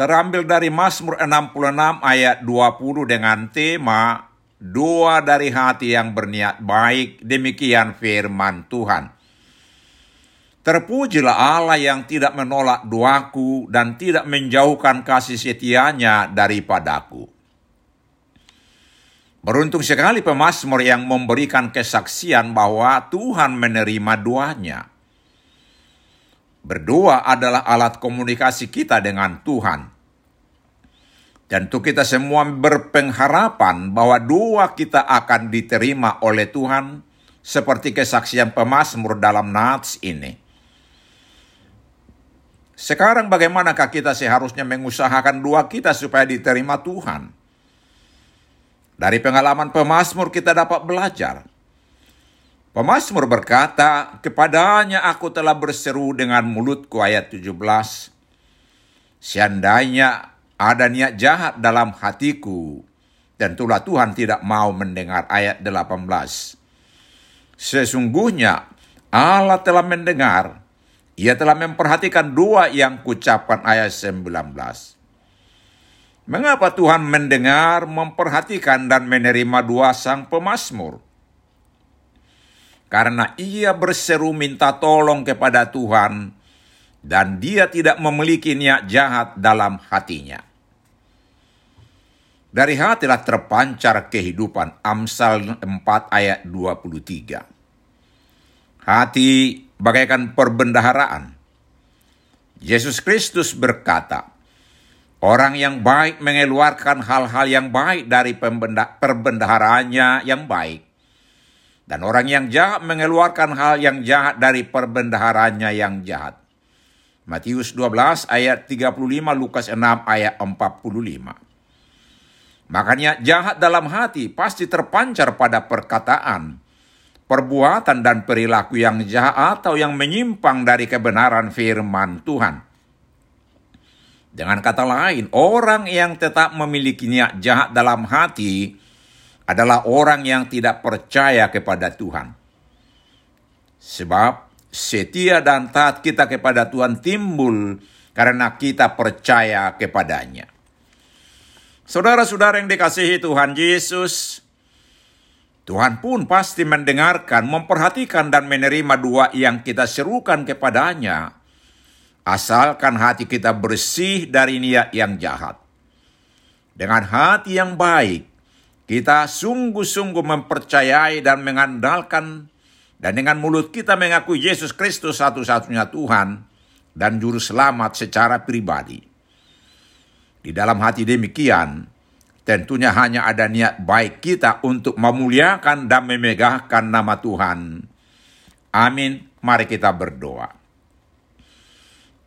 terambil dari Mazmur 66 ayat 20 dengan tema Doa dari hati yang berniat baik, demikian firman Tuhan. Terpujilah Allah yang tidak menolak doaku dan tidak menjauhkan kasih setianya daripadaku. Beruntung sekali pemazmur yang memberikan kesaksian bahwa Tuhan menerima doanya. Berdoa adalah alat komunikasi kita dengan Tuhan. Tentu kita semua berpengharapan bahwa doa kita akan diterima oleh Tuhan seperti kesaksian pemazmur dalam nats ini. Sekarang bagaimanakah kita seharusnya mengusahakan doa kita supaya diterima Tuhan? Dari pengalaman pemazmur kita dapat belajar Pemasmur berkata, kepadanya aku telah berseru dengan mulutku ayat 17. Seandainya ada niat jahat dalam hatiku, tentulah Tuhan tidak mau mendengar ayat 18. Sesungguhnya Allah telah mendengar, ia telah memperhatikan doa yang kucapkan ayat 19. Mengapa Tuhan mendengar, memperhatikan, dan menerima doa sang pemasmur? Karena ia berseru minta tolong kepada Tuhan dan dia tidak memiliki niat jahat dalam hatinya. Dari hatilah terpancar kehidupan. Amsal 4 ayat 23. Hati bagaikan perbendaharaan. Yesus Kristus berkata, Orang yang baik mengeluarkan hal-hal yang baik dari perbendaharaannya yang baik dan orang yang jahat mengeluarkan hal yang jahat dari perbendaharanya yang jahat. Matius 12 ayat 35, Lukas 6 ayat 45. Makanya jahat dalam hati pasti terpancar pada perkataan, perbuatan dan perilaku yang jahat atau yang menyimpang dari kebenaran firman Tuhan. Dengan kata lain, orang yang tetap memiliki niat jahat dalam hati adalah orang yang tidak percaya kepada Tuhan. Sebab setia dan taat kita kepada Tuhan timbul karena kita percaya kepadanya. Saudara-saudara yang dikasihi Tuhan Yesus, Tuhan pun pasti mendengarkan, memperhatikan dan menerima doa yang kita serukan kepadanya, asalkan hati kita bersih dari niat yang jahat. Dengan hati yang baik, kita sungguh-sungguh mempercayai dan mengandalkan dan dengan mulut kita mengakui Yesus Kristus satu-satunya Tuhan dan Juru Selamat secara pribadi. Di dalam hati demikian, tentunya hanya ada niat baik kita untuk memuliakan dan memegahkan nama Tuhan. Amin. Mari kita berdoa.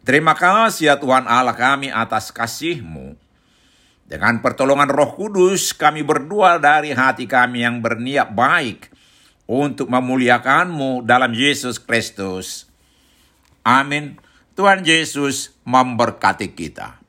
Terima kasih ya Tuhan Allah kami atas kasih-Mu dengan pertolongan Roh Kudus, kami berdua dari hati kami yang berniat baik untuk memuliakan-Mu dalam Yesus Kristus. Amin. Tuhan Yesus memberkati kita.